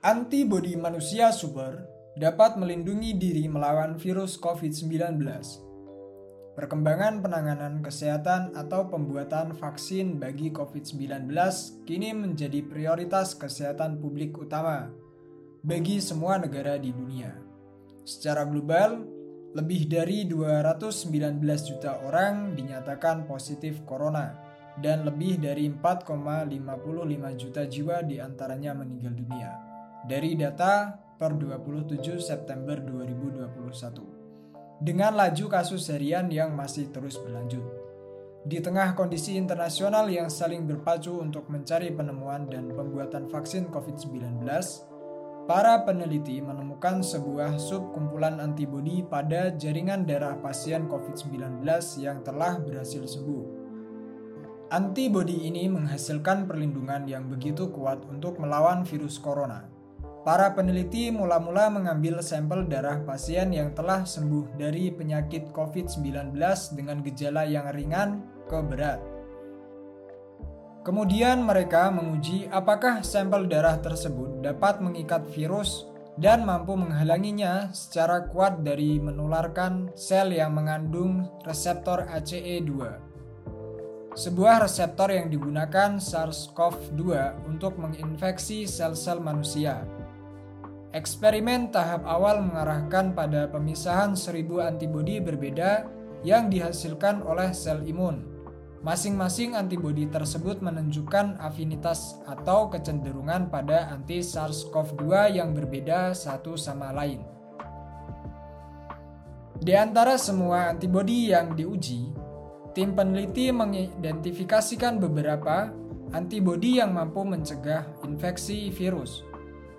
Antibodi manusia super dapat melindungi diri melawan virus COVID-19. Perkembangan penanganan kesehatan atau pembuatan vaksin bagi COVID-19 kini menjadi prioritas kesehatan publik utama bagi semua negara di dunia. Secara global, lebih dari 219 juta orang dinyatakan positif corona dan lebih dari 4,55 juta jiwa di antaranya meninggal dunia. Dari data per 27 September 2021. Dengan laju kasus harian yang masih terus berlanjut. Di tengah kondisi internasional yang saling berpacu untuk mencari penemuan dan pembuatan vaksin COVID-19, para peneliti menemukan sebuah subkumpulan antibodi pada jaringan darah pasien COVID-19 yang telah berhasil sembuh. Antibodi ini menghasilkan perlindungan yang begitu kuat untuk melawan virus corona. Para peneliti mula-mula mengambil sampel darah pasien yang telah sembuh dari penyakit COVID-19 dengan gejala yang ringan ke berat. Kemudian mereka menguji apakah sampel darah tersebut dapat mengikat virus dan mampu menghalanginya secara kuat dari menularkan sel yang mengandung reseptor ACE2. Sebuah reseptor yang digunakan SARS-CoV-2 untuk menginfeksi sel-sel manusia. Eksperimen tahap awal mengarahkan pada pemisahan seribu antibodi berbeda yang dihasilkan oleh sel imun. Masing-masing antibodi tersebut menunjukkan afinitas atau kecenderungan pada anti SARS-CoV-2 yang berbeda satu sama lain. Di antara semua antibodi yang diuji, tim peneliti mengidentifikasikan beberapa antibodi yang mampu mencegah infeksi virus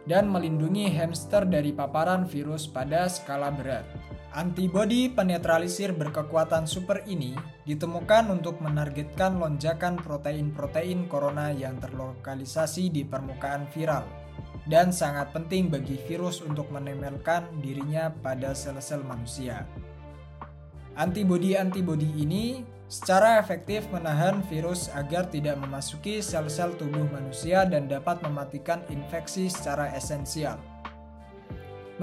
dan melindungi hamster dari paparan virus pada skala berat. Antibodi penetralisir berkekuatan super ini ditemukan untuk menargetkan lonjakan protein-protein corona yang terlokalisasi di permukaan viral dan sangat penting bagi virus untuk menempelkan dirinya pada sel-sel manusia. Antibodi-antibodi ini secara efektif menahan virus agar tidak memasuki sel-sel tubuh manusia dan dapat mematikan infeksi secara esensial.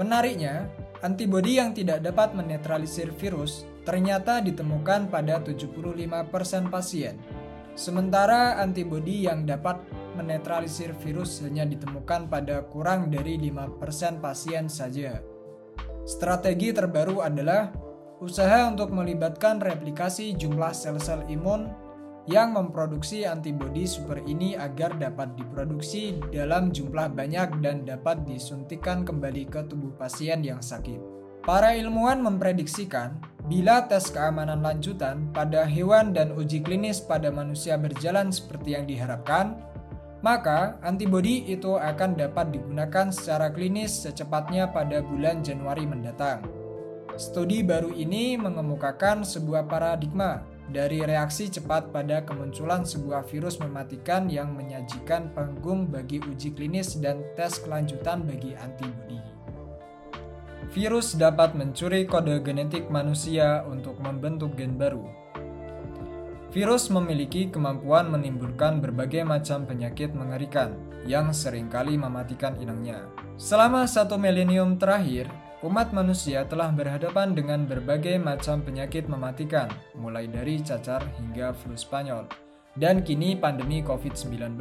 Menariknya, antibodi yang tidak dapat menetralisir virus ternyata ditemukan pada 75% pasien. Sementara antibodi yang dapat menetralisir virus hanya ditemukan pada kurang dari 5% pasien saja. Strategi terbaru adalah usaha untuk melibatkan replikasi jumlah sel-sel imun yang memproduksi antibodi super ini agar dapat diproduksi dalam jumlah banyak dan dapat disuntikan kembali ke tubuh pasien yang sakit. Para ilmuwan memprediksikan bila tes keamanan lanjutan pada hewan dan uji klinis pada manusia berjalan seperti yang diharapkan, maka antibodi itu akan dapat digunakan secara klinis secepatnya pada bulan Januari mendatang. Studi baru ini mengemukakan sebuah paradigma dari reaksi cepat pada kemunculan sebuah virus mematikan yang menyajikan panggung bagi uji klinis dan tes kelanjutan bagi antibodi. Virus dapat mencuri kode genetik manusia untuk membentuk gen baru. Virus memiliki kemampuan menimbulkan berbagai macam penyakit mengerikan yang sering kali mematikan inangnya. Selama satu milenium terakhir, umat manusia telah berhadapan dengan berbagai macam penyakit mematikan, mulai dari cacar hingga flu Spanyol, dan kini pandemi COVID-19.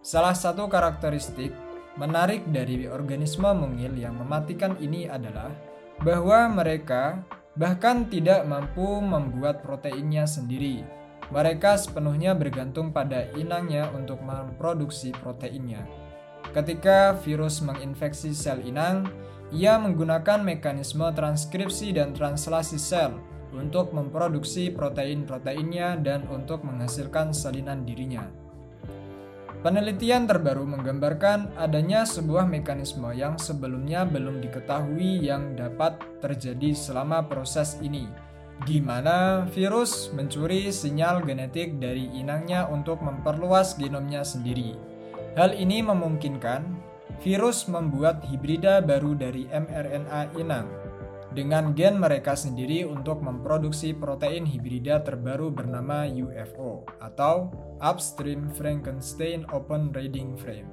Salah satu karakteristik menarik dari organisme mungil yang mematikan ini adalah bahwa mereka bahkan tidak mampu membuat proteinnya sendiri. Mereka sepenuhnya bergantung pada inangnya untuk memproduksi proteinnya. Ketika virus menginfeksi sel inang, ia menggunakan mekanisme transkripsi dan translasi sel untuk memproduksi protein-proteinnya dan untuk menghasilkan salinan dirinya. Penelitian terbaru menggambarkan adanya sebuah mekanisme yang sebelumnya belum diketahui yang dapat terjadi selama proses ini, di mana virus mencuri sinyal genetik dari inangnya untuk memperluas genomnya sendiri. Hal ini memungkinkan virus membuat hibrida baru dari mRNA inang dengan gen mereka sendiri untuk memproduksi protein hibrida terbaru bernama UFO atau Upstream Frankenstein Open Reading Frame.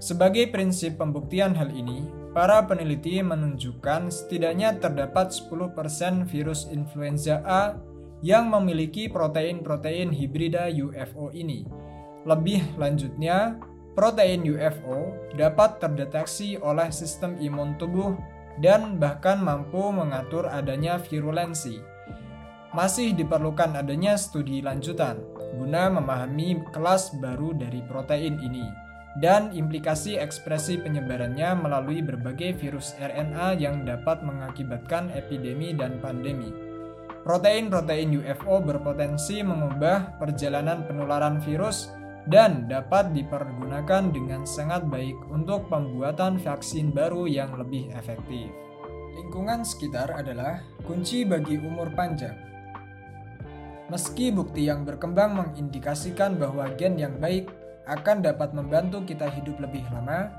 Sebagai prinsip pembuktian hal ini, para peneliti menunjukkan setidaknya terdapat 10% virus influenza A yang memiliki protein-protein hibrida UFO ini. Lebih lanjutnya, protein UFO dapat terdeteksi oleh sistem imun tubuh dan bahkan mampu mengatur adanya virulensi. Masih diperlukan adanya studi lanjutan guna memahami kelas baru dari protein ini dan implikasi ekspresi penyebarannya melalui berbagai virus RNA yang dapat mengakibatkan epidemi dan pandemi. Protein-protein UFO berpotensi mengubah perjalanan penularan virus dan dapat dipergunakan dengan sangat baik untuk pembuatan vaksin baru yang lebih efektif. Lingkungan sekitar adalah kunci bagi umur panjang. Meski bukti yang berkembang mengindikasikan bahwa gen yang baik akan dapat membantu kita hidup lebih lama,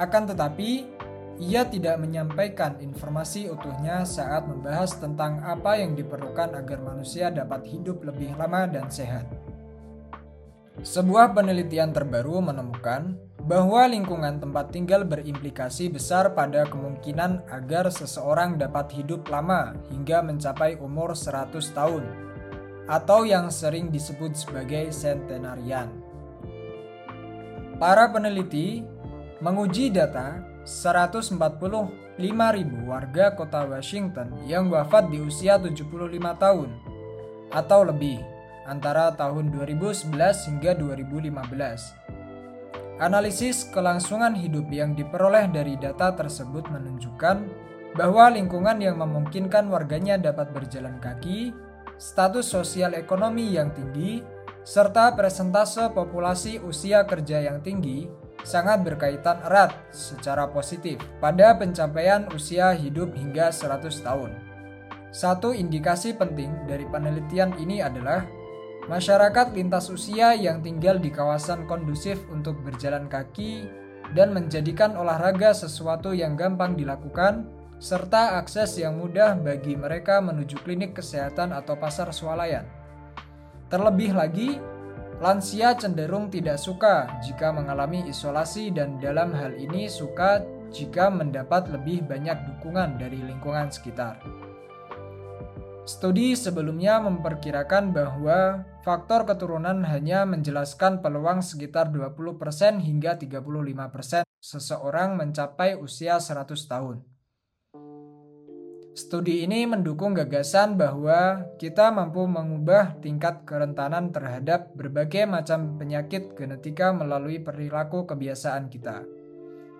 akan tetapi ia tidak menyampaikan informasi utuhnya saat membahas tentang apa yang diperlukan agar manusia dapat hidup lebih lama dan sehat. Sebuah penelitian terbaru menemukan bahwa lingkungan tempat tinggal berimplikasi besar pada kemungkinan agar seseorang dapat hidup lama hingga mencapai umur 100 tahun atau yang sering disebut sebagai centenarian. Para peneliti menguji data 145.000 warga kota Washington yang wafat di usia 75 tahun atau lebih antara tahun 2011 hingga 2015. Analisis kelangsungan hidup yang diperoleh dari data tersebut menunjukkan bahwa lingkungan yang memungkinkan warganya dapat berjalan kaki, status sosial ekonomi yang tinggi, serta presentase populasi usia kerja yang tinggi sangat berkaitan erat secara positif pada pencapaian usia hidup hingga 100 tahun. Satu indikasi penting dari penelitian ini adalah Masyarakat lintas usia yang tinggal di kawasan kondusif untuk berjalan kaki dan menjadikan olahraga sesuatu yang gampang dilakukan, serta akses yang mudah bagi mereka menuju klinik kesehatan atau pasar swalayan. Terlebih lagi, lansia cenderung tidak suka jika mengalami isolasi dan dalam hal ini suka jika mendapat lebih banyak dukungan dari lingkungan sekitar. Studi sebelumnya memperkirakan bahwa faktor keturunan hanya menjelaskan peluang sekitar 20% hingga 35% seseorang mencapai usia 100 tahun. Studi ini mendukung gagasan bahwa kita mampu mengubah tingkat kerentanan terhadap berbagai macam penyakit genetika melalui perilaku kebiasaan kita.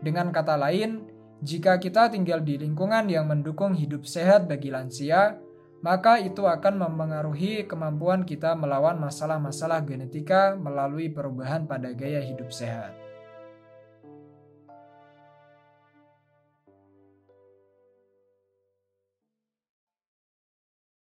Dengan kata lain, jika kita tinggal di lingkungan yang mendukung hidup sehat bagi lansia, maka itu akan mempengaruhi kemampuan kita melawan masalah-masalah genetika melalui perubahan pada gaya hidup sehat.